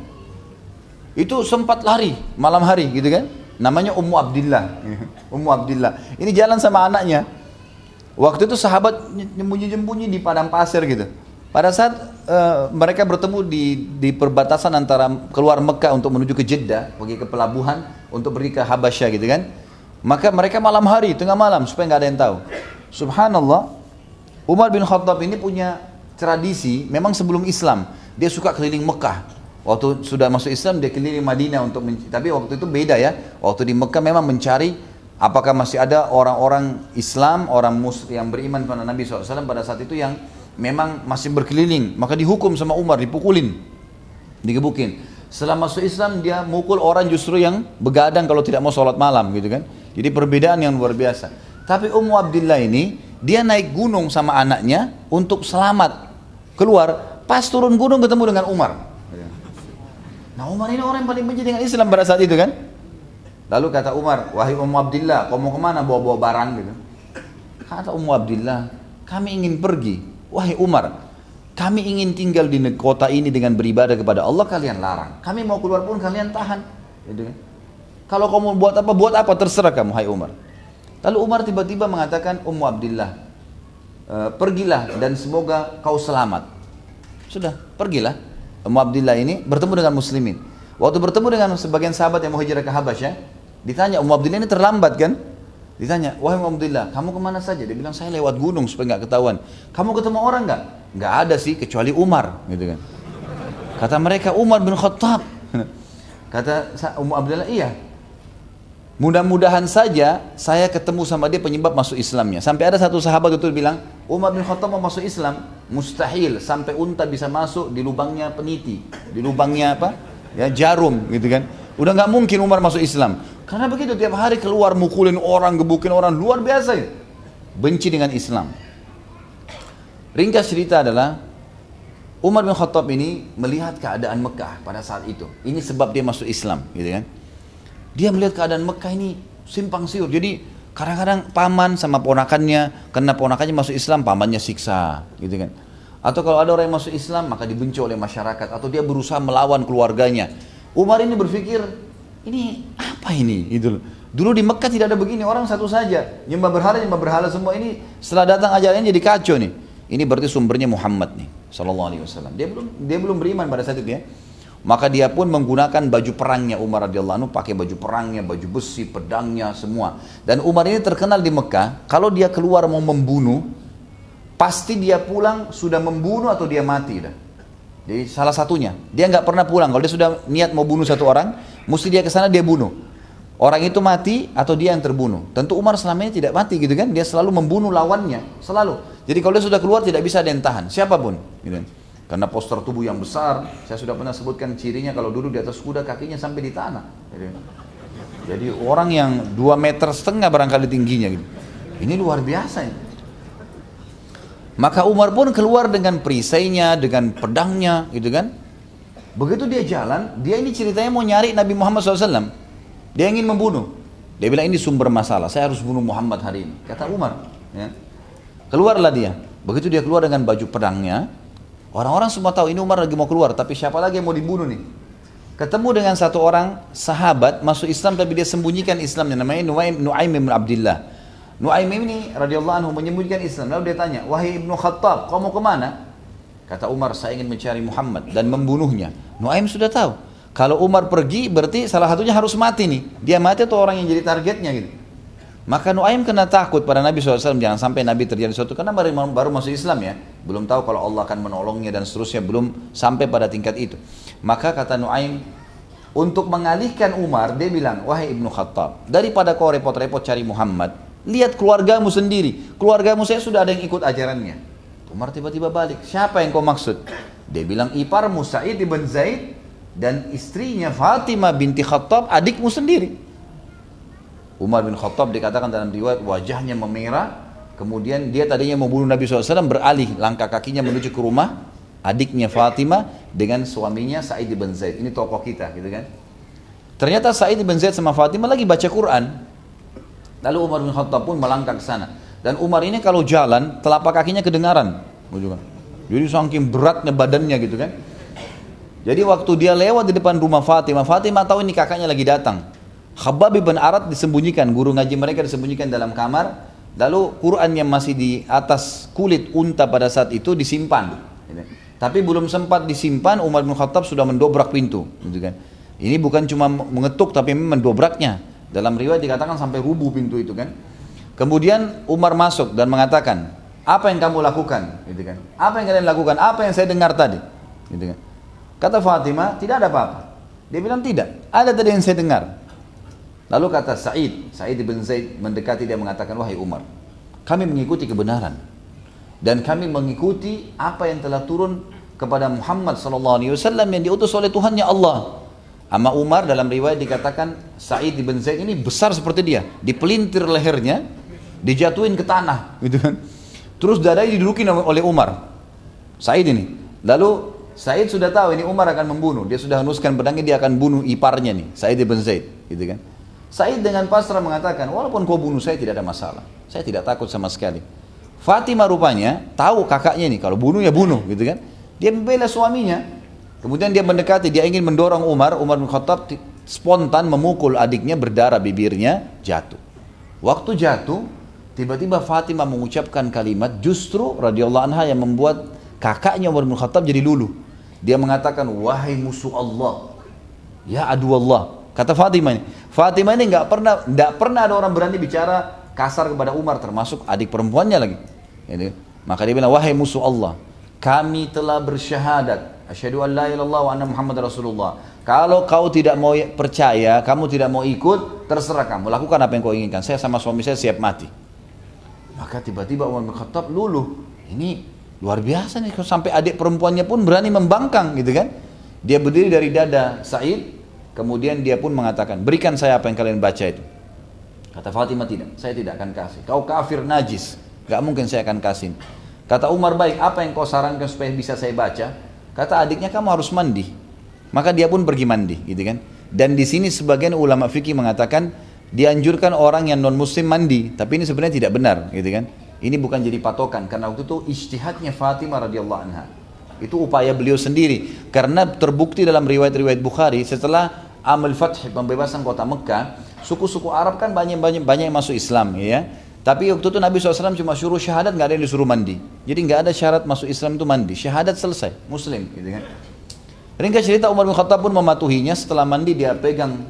Itu sempat lari malam hari gitu kan. Namanya Ummu Abdillah. <laughs> Ummu Abdillah. Ini jalan sama anaknya. Waktu itu sahabat nyembunyi-nyembunyi di padang pasir gitu. Pada saat uh, mereka bertemu di, di perbatasan antara keluar Mekah untuk menuju ke Jeddah, pergi ke pelabuhan untuk pergi ke Habasyah gitu kan. Maka mereka malam hari, tengah malam supaya nggak ada yang tahu. Subhanallah, Umar bin Khattab ini punya tradisi, memang sebelum Islam, dia suka keliling Mekah. Waktu sudah masuk Islam dia keliling Madinah untuk tapi waktu itu beda ya. Waktu di Mekah memang mencari apakah masih ada orang-orang Islam, orang Muslim yang beriman kepada Nabi SAW pada saat itu yang memang masih berkeliling. Maka dihukum sama Umar, dipukulin, digebukin. Setelah masuk Islam dia mukul orang justru yang begadang kalau tidak mau sholat malam gitu kan. Jadi perbedaan yang luar biasa. Tapi Ummu Abdillah ini dia naik gunung sama anaknya untuk selamat keluar. Pas turun gunung ketemu dengan Umar. Nah Umar ini orang yang paling benci dengan Islam pada saat itu kan. Lalu kata Umar, wahai Ummu Abdillah, kau mau ke mana bawa-bawa barang gitu. Kata Ummu Abdillah, kami ingin pergi. Wahai Umar, Kami ingin tinggal di kota ini dengan beribadah kepada Allah, kalian larang. Kami mau keluar pun kalian tahan. Gitu? Kalau kamu buat apa, buat apa, terserah kamu, hai Umar. Lalu Umar tiba-tiba mengatakan, Ummu Abdillah, e, pergilah dan semoga kau selamat. Sudah, pergilah. Ummu Abdillah ini bertemu dengan muslimin. Waktu bertemu dengan sebagian sahabat yang mau hijrah ke Habasyah, ditanya, Ummu Abdillah ini terlambat kan? Ditanya, wahai Alhamdulillah, kamu ke mana saja? Dia bilang, saya lewat gunung supaya nggak ketahuan. Kamu ketemu orang nggak? Nggak ada sih, kecuali Umar. Gitu kan. Kata mereka, Umar bin Khattab. <laughs> Kata Ummu Abdullah, iya. Mudah-mudahan saja saya ketemu sama dia penyebab masuk Islamnya. Sampai ada satu sahabat itu bilang, Umar bin Khattab mau masuk Islam, mustahil sampai unta bisa masuk di lubangnya peniti, di lubangnya apa? Ya jarum gitu kan. Udah nggak mungkin Umar masuk Islam. Karena begitu tiap hari keluar mukulin orang, gebukin orang, luar biasa ya. Benci dengan Islam. Ringkas cerita adalah Umar bin Khattab ini melihat keadaan Mekah pada saat itu. Ini sebab dia masuk Islam, gitu kan. Dia melihat keadaan Mekah ini simpang siur. Jadi kadang-kadang paman sama ponakannya, karena ponakannya masuk Islam, pamannya siksa, gitu kan. Atau kalau ada orang yang masuk Islam, maka dibenci oleh masyarakat. Atau dia berusaha melawan keluarganya. Umar ini berpikir, ini apa ini? Itu dulu di Mekah tidak ada begini orang satu saja. Nyembah berhala nyembah berhala semua ini setelah datang ajarannya jadi kacau nih. Ini berarti sumbernya Muhammad nih sallallahu alaihi wasallam. Dia belum dia belum beriman pada saat itu ya. Maka dia pun menggunakan baju perangnya Umar radhiyallahu anhu pakai baju perangnya baju besi pedangnya semua. Dan Umar ini terkenal di Mekah kalau dia keluar mau membunuh pasti dia pulang sudah membunuh atau dia mati dah. Jadi salah satunya, dia nggak pernah pulang. Kalau dia sudah niat mau bunuh satu orang, mesti dia ke sana dia bunuh. Orang itu mati atau dia yang terbunuh. Tentu Umar selama ini tidak mati gitu kan? Dia selalu membunuh lawannya, selalu. Jadi kalau dia sudah keluar tidak bisa ada yang tahan, siapa pun. Gitu. Karena poster tubuh yang besar, saya sudah pernah sebutkan cirinya kalau duduk di atas kuda kakinya sampai di tanah. Jadi, jadi orang yang dua meter setengah barangkali tingginya gitu. Ini luar biasa ini. Maka Umar pun keluar dengan perisainya, dengan pedangnya, gitu kan. Begitu dia jalan, dia ini ceritanya mau nyari Nabi Muhammad SAW. Dia ingin membunuh. Dia bilang ini sumber masalah, saya harus bunuh Muhammad hari ini. Kata Umar. Ya. Keluarlah dia. Begitu dia keluar dengan baju pedangnya, orang-orang semua tahu ini Umar lagi mau keluar, tapi siapa lagi yang mau dibunuh nih? Ketemu dengan satu orang sahabat masuk Islam tapi dia sembunyikan Islamnya namanya Nuaim Nuaim bin Abdullah. Nuaim ini radhiyallahu anhu menyembunyikan Islam. Lalu dia tanya, wahai ibnu Khattab, kau mau ke mana? Kata Umar, saya ingin mencari Muhammad dan membunuhnya. Nuaim sudah tahu. Kalau Umar pergi, berarti salah satunya harus mati nih. Dia mati atau orang yang jadi targetnya gitu. Maka Nuaim kena takut pada Nabi SAW, jangan sampai Nabi terjadi sesuatu. Karena baru, baru masuk Islam ya. Belum tahu kalau Allah akan menolongnya dan seterusnya. Belum sampai pada tingkat itu. Maka kata Nuaim, untuk mengalihkan Umar, dia bilang, wahai Ibnu Khattab, daripada kau repot-repot cari Muhammad, Lihat keluargamu sendiri. Keluargamu saya sudah ada yang ikut ajarannya. Umar tiba-tiba balik. Siapa yang kau maksud? Dia bilang iparmu Sa'id ibn Zaid dan istrinya Fatimah binti Khattab adikmu sendiri. Umar bin Khattab dikatakan dalam riwayat wajahnya memerah. Kemudian dia tadinya mau bunuh Nabi SAW beralih langkah kakinya menuju ke rumah adiknya Fatimah dengan suaminya Sa'id bin Zaid. Ini tokoh kita gitu kan. Ternyata Sa'id bin Zaid sama Fatimah lagi baca Quran. Lalu Umar bin Khattab pun melangkah ke sana. Dan Umar ini kalau jalan, telapak kakinya kedengaran. Jadi saking beratnya badannya gitu kan. Jadi waktu dia lewat di depan rumah Fatimah, Fatimah tahu ini kakaknya lagi datang. Khabab bin Arat disembunyikan, guru ngaji mereka disembunyikan dalam kamar. Lalu Quran yang masih di atas kulit unta pada saat itu disimpan. Tapi belum sempat disimpan, Umar bin Khattab sudah mendobrak pintu. Gitu kan. Ini bukan cuma mengetuk tapi mendobraknya. Dalam riwayat dikatakan sampai rubuh pintu itu kan. Kemudian Umar masuk dan mengatakan, apa yang kamu lakukan? Gitu kan. Apa yang kalian lakukan? Apa yang saya dengar tadi? Gitu kan. Kata Fatimah, tidak ada apa-apa. Dia bilang tidak, ada tadi yang saya dengar. Lalu kata Sa'id, Sa'id bin Zaid mendekati dia mengatakan, wahai Umar, kami mengikuti kebenaran. Dan kami mengikuti apa yang telah turun kepada Muhammad SAW yang diutus oleh Tuhannya Allah. Ama Umar dalam riwayat dikatakan Sa'id bin Zaid ini besar seperti dia, dipelintir lehernya, dijatuhin ke tanah, gitu kan. Terus dadanya didudukin oleh Umar. Sa'id ini. Lalu Sa'id sudah tahu ini Umar akan membunuh. Dia sudah hanuskan pedangnya, dia akan bunuh iparnya nih, Sa'id bin Zaid, gitu kan. Sa'id dengan pasrah mengatakan, walaupun kau bunuh saya tidak ada masalah. Saya tidak takut sama sekali. Fatimah rupanya tahu kakaknya ini kalau bunuh ya bunuh gitu kan. Dia membela suaminya. Kemudian dia mendekati, dia ingin mendorong Umar, Umar bin Khattab spontan memukul adiknya berdarah bibirnya jatuh. Waktu jatuh, tiba-tiba Fatimah mengucapkan kalimat justru radhiyallahu anha yang membuat kakaknya Umar bin Khattab jadi luluh. Dia mengatakan, wahai musuh Allah, ya adu Allah. Kata Fatimah ini, Fatimah ini nggak pernah nggak pernah ada orang berani bicara kasar kepada Umar termasuk adik perempuannya lagi. Gitu. Maka dia bilang, wahai musuh Allah, kami telah bersyahadat asyhadu an la ilallah wa anna muhammad rasulullah. Kalau kau tidak mau percaya, kamu tidak mau ikut, terserah kamu. Lakukan apa yang kau inginkan. Saya sama suami saya siap mati. Maka tiba-tiba Umar bin Khattab luluh. Ini luar biasa nih. Sampai adik perempuannya pun berani membangkang gitu kan. Dia berdiri dari dada Said. Kemudian dia pun mengatakan, berikan saya apa yang kalian baca itu. Kata Fatimah tidak, saya tidak akan kasih. Kau kafir najis, gak mungkin saya akan kasih. Kata Umar baik, apa yang kau sarankan supaya bisa saya baca? Kata adiknya kamu harus mandi. Maka dia pun pergi mandi, gitu kan? Dan di sini sebagian ulama fikih mengatakan dianjurkan orang yang non muslim mandi, tapi ini sebenarnya tidak benar, gitu kan? Ini bukan jadi patokan karena waktu itu ijtihadnya Fatimah radhiyallahu anha. Itu upaya beliau sendiri karena terbukti dalam riwayat-riwayat Bukhari setelah Amal Fath pembebasan kota Mekah, suku-suku Arab kan banyak banyak banyak yang masuk Islam ya. Tapi waktu itu Nabi SAW cuma suruh syahadat nggak ada yang disuruh mandi. Jadi nggak ada syarat masuk Islam itu mandi. Syahadat selesai, Muslim gitu kan. Ringkas cerita Umar bin Khattab pun mematuhinya setelah mandi dia pegang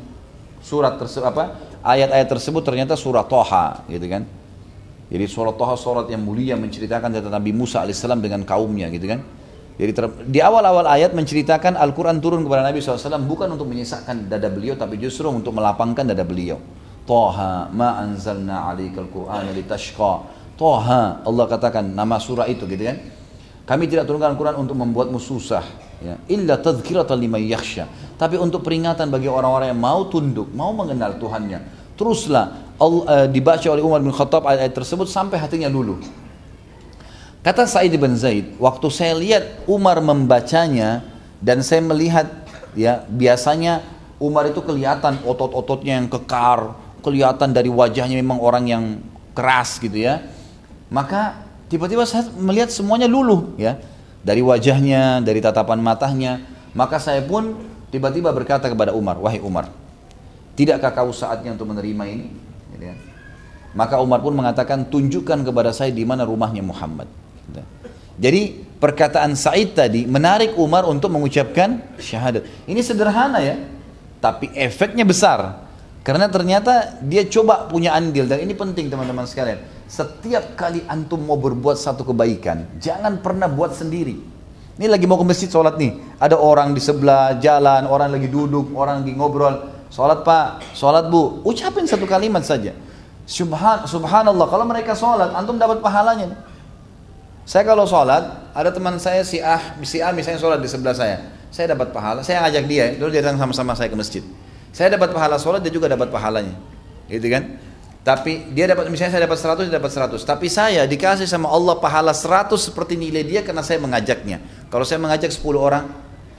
surat tersebut apa ayat-ayat tersebut ternyata surat Toha gitu kan. Jadi surat Toha surat yang mulia menceritakan tentang Nabi Musa alaihissalam dengan kaumnya gitu kan. Jadi ter, di awal-awal ayat menceritakan Al-Quran turun kepada Nabi SAW bukan untuk menyesakkan dada beliau tapi justru untuk melapangkan dada beliau. Toha ma anzalna alaikal Qur'an litashqa. Toha Allah katakan nama surah itu gitu kan. Kami tidak turunkan Al-Quran untuk membuatmu susah. Ya. Illa tadhkiratan liman yakhsha. Tapi untuk peringatan bagi orang-orang yang mau tunduk, mau mengenal Tuhannya. Teruslah uh, dibaca oleh Umar bin Khattab ayat-ayat tersebut sampai hatinya luluh. Kata Sa'id bin Zaid, waktu saya lihat Umar membacanya dan saya melihat ya biasanya Umar itu kelihatan otot-ototnya yang kekar, kelihatan dari wajahnya memang orang yang keras gitu ya. Maka tiba-tiba saya melihat semuanya luluh ya. Dari wajahnya, dari tatapan matanya. Maka saya pun tiba-tiba berkata kepada Umar, wahai Umar, tidakkah kau saatnya untuk menerima ini? Gitu ya. Maka Umar pun mengatakan, tunjukkan kepada saya di mana rumahnya Muhammad. Jadi perkataan Said tadi menarik Umar untuk mengucapkan syahadat. Ini sederhana ya, tapi efeknya besar. Karena ternyata dia coba punya andil dan ini penting teman-teman sekalian. Setiap kali antum mau berbuat satu kebaikan, jangan pernah buat sendiri. Ini lagi mau ke masjid sholat nih, ada orang di sebelah jalan, orang lagi duduk, orang lagi ngobrol. Sholat pak, sholat bu, ucapin satu kalimat saja. Subhan, subhanallah, kalau mereka sholat, antum dapat pahalanya. Saya kalau sholat, ada teman saya si A, si A misalnya sholat di sebelah saya. Saya dapat pahala, saya ngajak dia, dulu dia datang sama-sama saya ke masjid. Saya dapat pahala sholat, dia juga dapat pahalanya. Gitu kan? Tapi dia dapat, misalnya saya dapat 100, dia dapat 100. Tapi saya dikasih sama Allah pahala 100 seperti nilai dia karena saya mengajaknya. Kalau saya mengajak 10 orang,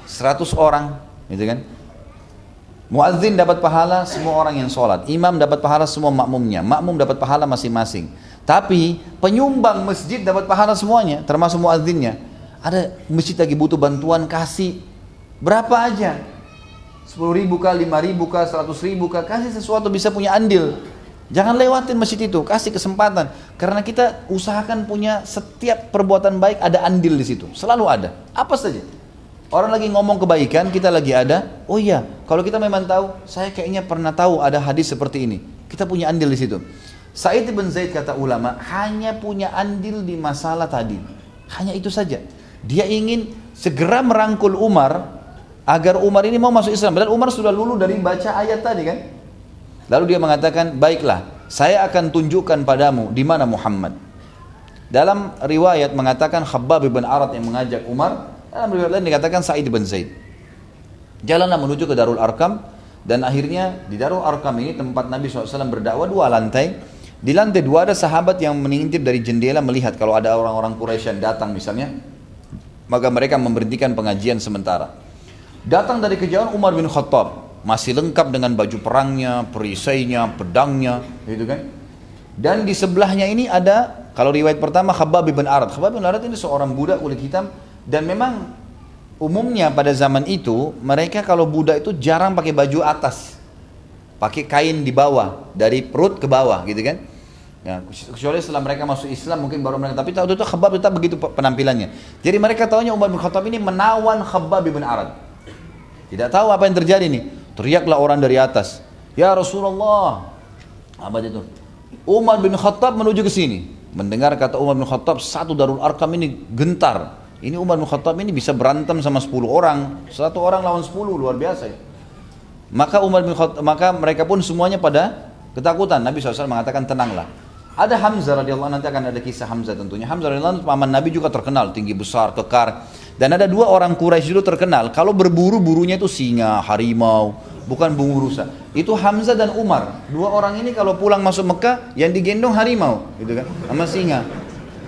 100 orang, gitu kan? Muadzin dapat pahala semua orang yang sholat. Imam dapat pahala semua makmumnya. Makmum dapat pahala masing-masing. Tapi penyumbang masjid dapat pahala semuanya, termasuk muadzinnya. Ada masjid lagi butuh bantuan kasih berapa aja? 10 ribu kah, 5 ribu kah, 100 ribu kah, kasih sesuatu bisa punya andil. Jangan lewatin masjid itu, kasih kesempatan. Karena kita usahakan punya setiap perbuatan baik ada andil di situ. Selalu ada. Apa saja. Orang lagi ngomong kebaikan, kita lagi ada. Oh iya, kalau kita memang tahu, saya kayaknya pernah tahu ada hadis seperti ini. Kita punya andil di situ. Said bin Zaid kata ulama hanya punya andil di masalah tadi. Hanya itu saja. Dia ingin segera merangkul Umar agar Umar ini mau masuk Islam. Dan Umar sudah lulu dari baca ayat tadi kan. Lalu dia mengatakan, baiklah, saya akan tunjukkan padamu di mana Muhammad. Dalam riwayat mengatakan Khabbab bin Arad yang mengajak Umar, dalam riwayat lain dikatakan Sa'id bin Zaid. Jalanlah menuju ke Darul Arkam dan akhirnya di Darul Arkam ini tempat Nabi SAW berdakwah dua lantai di lantai dua ada sahabat yang mengintip dari jendela melihat kalau ada orang-orang Quraisy yang datang misalnya, maka mereka memberhentikan pengajian sementara. Datang dari kejauhan Umar bin Khattab, masih lengkap dengan baju perangnya, perisainya, pedangnya, gitu kan? Dan di sebelahnya ini ada, kalau riwayat pertama Khabbab bin Arad. Khabbab bin Arad ini seorang budak kulit hitam dan memang umumnya pada zaman itu mereka kalau budak itu jarang pakai baju atas. Pakai kain di bawah, dari perut ke bawah gitu kan. Ya, kecuali setelah mereka masuk Islam mungkin baru mereka tapi tahu itu Khabbab tetap begitu penampilannya. Jadi mereka tahunya Umar bin Khattab ini menawan Khabbab bin Arad. Tidak tahu apa yang terjadi nih. Teriaklah orang dari atas, "Ya Rasulullah." Apa itu? Umar bin Khattab menuju ke sini. Mendengar kata Umar bin Khattab, satu Darul Arkam ini gentar. Ini Umar bin Khattab ini bisa berantem sama 10 orang. Satu orang lawan 10, luar biasa ya. Maka Umar bin Khattab, maka mereka pun semuanya pada ketakutan. Nabi SAW mengatakan tenanglah. Ada Hamzah radhiyallahu nanti akan ada kisah Hamzah tentunya. Hamzah radhiyallahu paman Nabi juga terkenal, tinggi besar, kekar. Dan ada dua orang Quraisy dulu terkenal, kalau berburu burunya itu singa, harimau, bukan bungu rusa. Itu Hamzah dan Umar. Dua orang ini kalau pulang masuk Mekah yang digendong harimau, gitu kan, sama singa.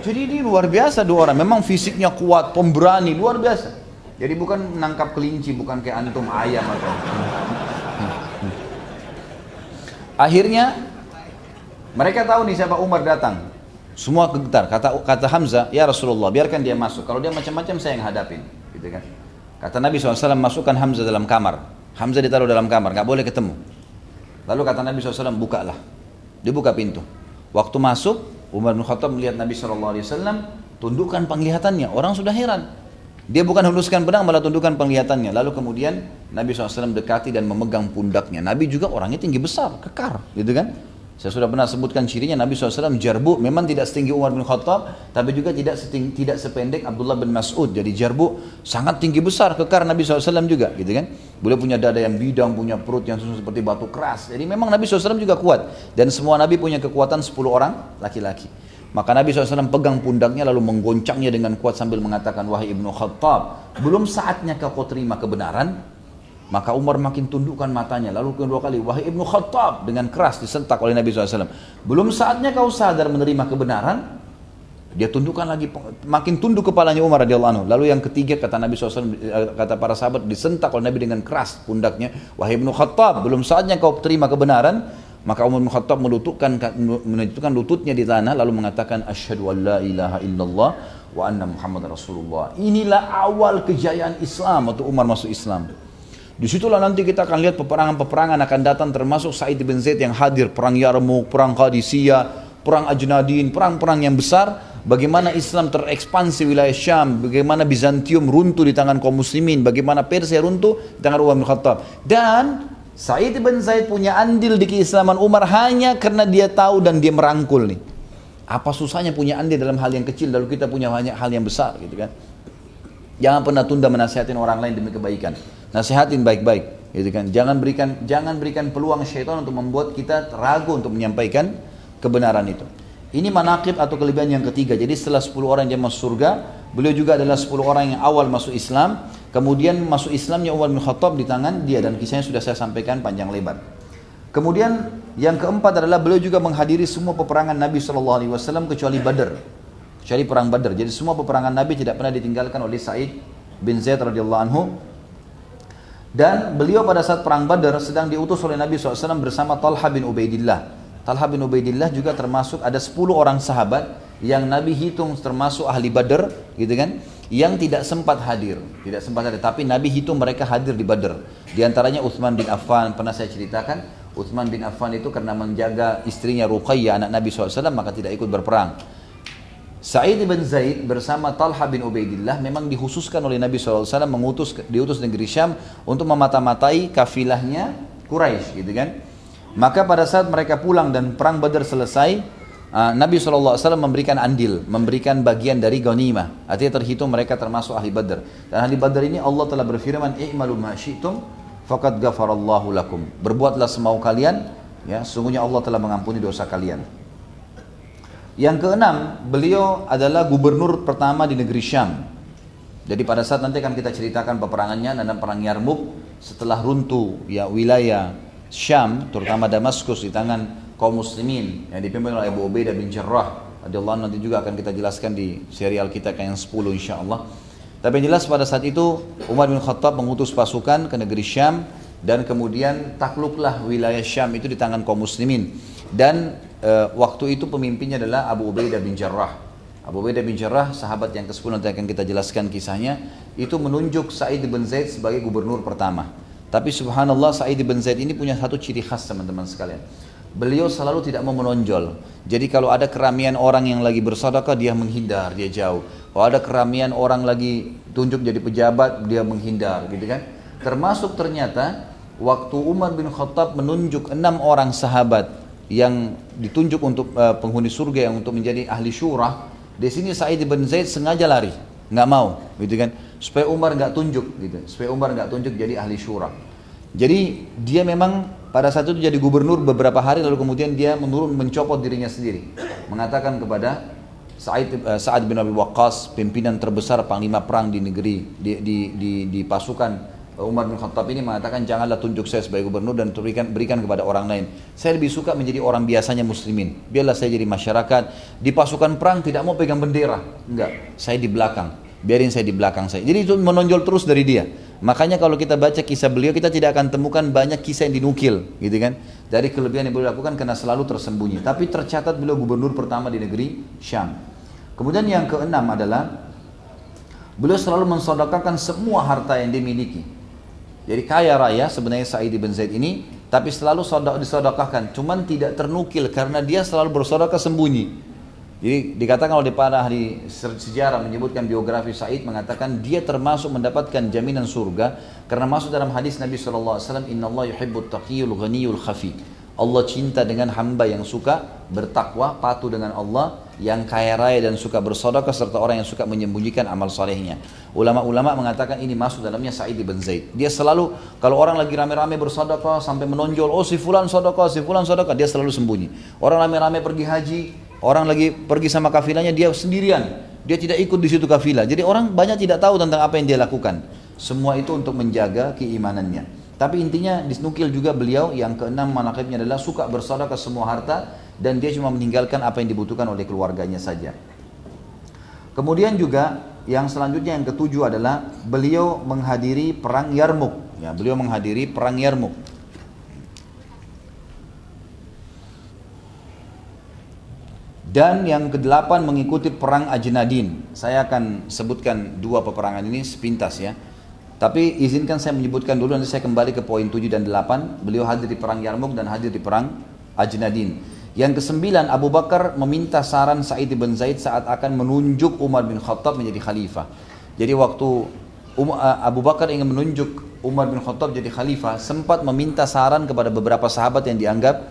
Jadi ini luar biasa dua orang. Memang fisiknya kuat, pemberani, luar biasa. Jadi bukan menangkap kelinci, bukan kayak antum ayam atau. Akhirnya mereka tahu nih siapa Umar datang. Semua getar. Kata kata Hamzah, ya Rasulullah, biarkan dia masuk. Kalau dia macam-macam saya yang hadapin, gitu kan. Kata Nabi SAW, masukkan Hamzah dalam kamar. Hamzah ditaruh dalam kamar, nggak boleh ketemu. Lalu kata Nabi SAW, bukalah. Dia buka pintu. Waktu masuk, Umar bin Khattab melihat Nabi SAW, tundukkan penglihatannya. Orang sudah heran. Dia bukan huluskan pedang, malah tundukkan penglihatannya. Lalu kemudian Nabi SAW dekati dan memegang pundaknya. Nabi juga orangnya tinggi besar, kekar, gitu kan? Saya sudah pernah sebutkan cirinya Nabi SAW jarbu memang tidak setinggi Umar bin Khattab tapi juga tidak setinggi, tidak sependek Abdullah bin Mas'ud. Jadi jarbu sangat tinggi besar kekar Nabi SAW juga gitu kan? Boleh punya dada yang bidang punya perut yang seperti batu keras. Jadi memang Nabi SAW juga kuat. Dan semua Nabi punya kekuatan 10 orang laki-laki. Maka Nabi SAW pegang pundaknya lalu menggoncangnya dengan kuat sambil mengatakan wahai ibnu Khattab belum saatnya kau terima kebenaran maka Umar makin tundukkan matanya. Lalu kedua kali, wahai Ibnu Khattab dengan keras disentak oleh Nabi SAW. Belum saatnya kau sadar menerima kebenaran, dia tundukkan lagi, makin tunduk kepalanya Umar radhiyallahu anhu. Lalu yang ketiga kata Nabi SAW, eh, kata para sahabat disentak oleh Nabi dengan keras pundaknya. Wahai Ibnu Khattab, belum saatnya kau terima kebenaran. Maka Umar bin Khattab melututkan, menunjukkan lututnya di tanah lalu mengatakan asyhadu an la ilaha illallah wa anna Muhammad Rasulullah. Inilah awal kejayaan Islam atau Umar masuk Islam. Di situlah nanti kita akan lihat peperangan-peperangan akan datang termasuk Said bin Zaid yang hadir, perang Yarmouk, perang Qadisiyah, perang Ajnadin, perang-perang yang besar, bagaimana Islam terekspansi wilayah Syam, bagaimana Bizantium runtuh di tangan kaum muslimin, bagaimana Persia runtuh di tangan Umar bin Khattab. Dan Said bin Zaid punya andil di keislaman Umar hanya karena dia tahu dan dia merangkul nih. Apa susahnya punya andil dalam hal yang kecil lalu kita punya banyak hal yang besar gitu kan. Jangan pernah tunda menasihatin orang lain demi kebaikan. Nasihatin baik-baik, gitu kan. Jangan berikan jangan berikan peluang syaitan untuk membuat kita ragu untuk menyampaikan kebenaran itu. Ini manakib atau kelebihan yang ketiga. Jadi setelah 10 orang yang masuk surga, beliau juga adalah 10 orang yang awal masuk Islam. Kemudian masuk Islamnya Umar bin Khattab di tangan dia dan kisahnya sudah saya sampaikan panjang lebar. Kemudian yang keempat adalah beliau juga menghadiri semua peperangan Nabi SAW kecuali Badr. Kecuali perang Badar. Jadi semua peperangan Nabi tidak pernah ditinggalkan oleh Said bin Zaid radhiyallahu anhu. Dan beliau pada saat perang Badar sedang diutus oleh Nabi SAW bersama Talha bin Ubaidillah. Talha bin Ubaidillah juga termasuk ada 10 orang sahabat yang Nabi hitung termasuk ahli Badar, gitu kan? Yang tidak sempat hadir, tidak sempat hadir. Tapi Nabi hitung mereka hadir di Badar. Di antaranya Uthman bin Affan pernah saya ceritakan. Uthman bin Affan itu karena menjaga istrinya Ruqayyah anak Nabi SAW maka tidak ikut berperang. Sa'id bin Zaid bersama Talha bin Ubaidillah memang dihususkan oleh Nabi SAW mengutus diutus negeri Syam untuk memata-matai kafilahnya Quraisy gitu kan. Maka pada saat mereka pulang dan perang Badar selesai, uh, Nabi SAW memberikan andil, memberikan bagian dari ghanimah. Artinya terhitung mereka termasuk ahli Badar. Dan ahli Badar ini Allah telah berfirman, "I'malu ma syi'tum faqad ghafarallahu lakum." Berbuatlah semau kalian, ya, sungguhnya Allah telah mengampuni dosa kalian. Yang keenam, beliau adalah gubernur pertama di negeri Syam. Jadi pada saat nanti akan kita ceritakan peperangannya dan perang Yarmuk setelah runtuh ya wilayah Syam, terutama Damaskus di tangan kaum muslimin yang dipimpin oleh Abu Ubaidah bin Jarrah radhiyallahu nanti juga akan kita jelaskan di serial kita yang 10 insyaallah. Tapi yang jelas pada saat itu Umar bin Khattab mengutus pasukan ke negeri Syam dan kemudian takluklah wilayah Syam itu di tangan kaum muslimin dan uh, waktu itu pemimpinnya adalah Abu Ubaidah bin Jarrah. Abu Ubaidah bin Jarrah, sahabat yang ke-10 nanti akan kita jelaskan kisahnya, itu menunjuk Sa'id bin Zaid sebagai gubernur pertama. Tapi subhanallah Sa'id bin Zaid ini punya satu ciri khas teman-teman sekalian. Beliau selalu tidak mau menonjol. Jadi kalau ada keramian orang yang lagi bersedekah dia menghindar, dia jauh. Kalau ada keramian orang lagi tunjuk jadi pejabat, dia menghindar, gitu kan? Termasuk ternyata waktu Umar bin Khattab menunjuk enam orang sahabat yang ditunjuk untuk uh, penghuni surga yang untuk menjadi ahli syurah, di sini Sa'id bin Zaid sengaja lari, nggak mau, gitu kan? Supaya Umar nggak tunjuk, gitu. Supaya Umar nggak tunjuk jadi ahli syurah. Jadi dia memang pada saat itu jadi gubernur beberapa hari lalu kemudian dia menurun mencopot dirinya sendiri, mengatakan kepada Sa'id uh, Sa'ad bin Abi Waqqas, pimpinan terbesar panglima perang di negeri di di di, di pasukan Umar bin Khattab ini mengatakan janganlah tunjuk saya sebagai gubernur dan berikan, berikan kepada orang lain. Saya lebih suka menjadi orang biasanya muslimin. Biarlah saya jadi masyarakat. Di pasukan perang tidak mau pegang bendera. Enggak, saya di belakang. Biarin saya di belakang saya. Jadi itu menonjol terus dari dia. Makanya kalau kita baca kisah beliau kita tidak akan temukan banyak kisah yang dinukil, gitu kan? Dari kelebihan yang beliau lakukan karena selalu tersembunyi. Tapi tercatat beliau gubernur pertama di negeri Syam. Kemudian yang keenam adalah beliau selalu mensodakakan semua harta yang dimiliki. Jadi kaya raya sebenarnya Sa'id bin Zaid ini, tapi selalu sodak. Cuman tidak ternukil karena dia selalu bersodokah sembunyi. Jadi dikatakan oleh para ahli sejarah menyebutkan biografi Sa'id mengatakan dia termasuk mendapatkan jaminan surga karena masuk dalam hadis Nabi SAW Inna Allah yuhibbut taqiyul ghaniyul khafi Allah cinta dengan hamba yang suka bertakwa, patuh dengan Allah yang kaya raya dan suka bersedekah serta orang yang suka menyembunyikan amal solehnya. Ulama-ulama mengatakan ini masuk dalamnya Sa'id bin Zaid. Dia selalu kalau orang lagi rame-rame bersedekah sampai menonjol, oh si fulan sedekah, si fulan sedekah, dia selalu sembunyi. Orang rame-rame pergi haji, orang lagi pergi sama kafilahnya dia sendirian. Dia tidak ikut di situ kafilah. Jadi orang banyak tidak tahu tentang apa yang dia lakukan. Semua itu untuk menjaga keimanannya. Tapi intinya disnukil juga beliau yang keenam manakibnya adalah suka bersedekah semua harta dan dia cuma meninggalkan apa yang dibutuhkan oleh keluarganya saja. Kemudian juga yang selanjutnya yang ketujuh adalah beliau menghadiri perang Yarmuk. Ya, beliau menghadiri perang Yarmuk. Dan yang kedelapan mengikuti perang Ajnadin. Saya akan sebutkan dua peperangan ini sepintas ya. Tapi izinkan saya menyebutkan dulu nanti saya kembali ke poin 7 dan 8. Beliau hadir di perang Yarmuk dan hadir di perang Ajnadin. Yang kesembilan Abu Bakar meminta saran Sa'id bin Zaid saat akan menunjuk Umar bin Khattab menjadi khalifah. Jadi waktu um, Abu Bakar ingin menunjuk Umar bin Khattab jadi khalifah, sempat meminta saran kepada beberapa sahabat yang dianggap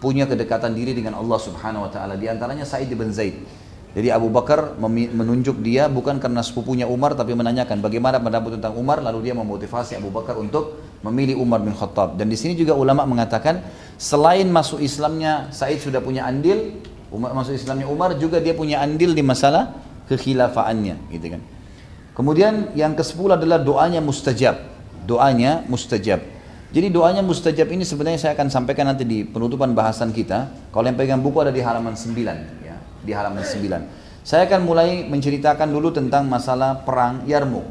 punya kedekatan diri dengan Allah Subhanahu wa taala. Di antaranya Sa'id bin Zaid. Jadi Abu Bakar menunjuk dia bukan karena sepupunya Umar tapi menanyakan bagaimana pendapat tentang Umar lalu dia memotivasi Abu Bakar untuk memilih Umar bin Khattab. Dan di sini juga ulama mengatakan selain masuk Islamnya Said sudah punya andil, Umar, masuk Islamnya Umar juga dia punya andil di masalah kekhilafaannya, gitu kan. Kemudian yang ke-10 adalah doanya mustajab. Doanya mustajab. Jadi doanya mustajab ini sebenarnya saya akan sampaikan nanti di penutupan bahasan kita. Kalau yang pegang buku ada di halaman 9 di halaman 9. Saya akan mulai menceritakan dulu tentang masalah perang Yarmuk.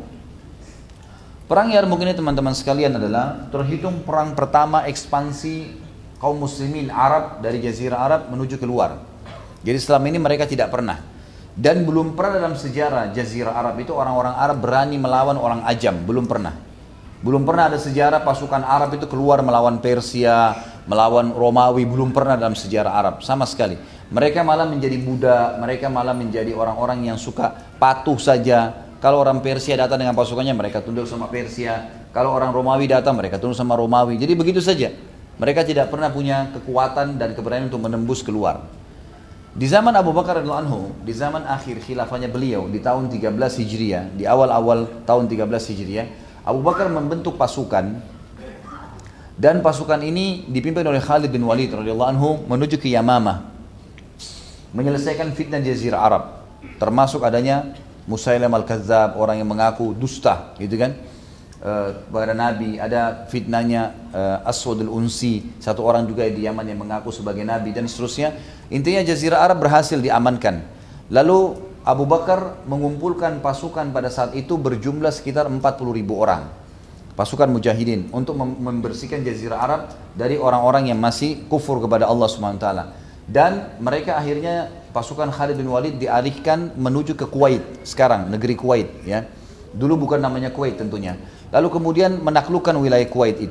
Perang Yarmuk ini teman-teman sekalian adalah terhitung perang pertama ekspansi kaum muslimin Arab dari jazirah Arab menuju keluar. Jadi selama ini mereka tidak pernah dan belum pernah dalam sejarah jazirah Arab itu orang-orang Arab berani melawan orang ajam, belum pernah. Belum pernah ada sejarah pasukan Arab itu keluar melawan Persia, melawan Romawi, belum pernah dalam sejarah Arab sama sekali. Mereka malah menjadi budak, mereka malah menjadi orang-orang yang suka patuh saja. Kalau orang Persia datang dengan pasukannya, mereka tunduk sama Persia. Kalau orang Romawi datang, mereka tunduk sama Romawi. Jadi begitu saja. Mereka tidak pernah punya kekuatan dan keberanian untuk menembus keluar. Di zaman Abu Bakar radhiyallahu anhu, di zaman akhir khilafahnya beliau di tahun 13 Hijriah, di awal-awal tahun 13 Hijriah, Abu Bakar membentuk pasukan. Dan pasukan ini dipimpin oleh Khalid bin Walid radhiyallahu anhu menuju ke Yamamah menyelesaikan fitnah jazirah Arab. Termasuk adanya Musailam al-Kadzab orang yang mengaku dusta gitu kan uh, Nabi ada fitnahnya uh, Aswad al-Unsi satu orang juga di Yaman yang mengaku sebagai Nabi dan seterusnya intinya jazirah Arab berhasil diamankan lalu Abu Bakar mengumpulkan pasukan pada saat itu berjumlah sekitar 40 ribu orang pasukan mujahidin untuk membersihkan jazirah Arab dari orang-orang yang masih kufur kepada Allah taala Dan mereka akhirnya pasukan Khalid bin Walid dialihkan menuju ke Kuwait sekarang, negeri Kuwait ya. Dulu bukan namanya Kuwait tentunya. Lalu kemudian menaklukkan wilayah Kuwait itu.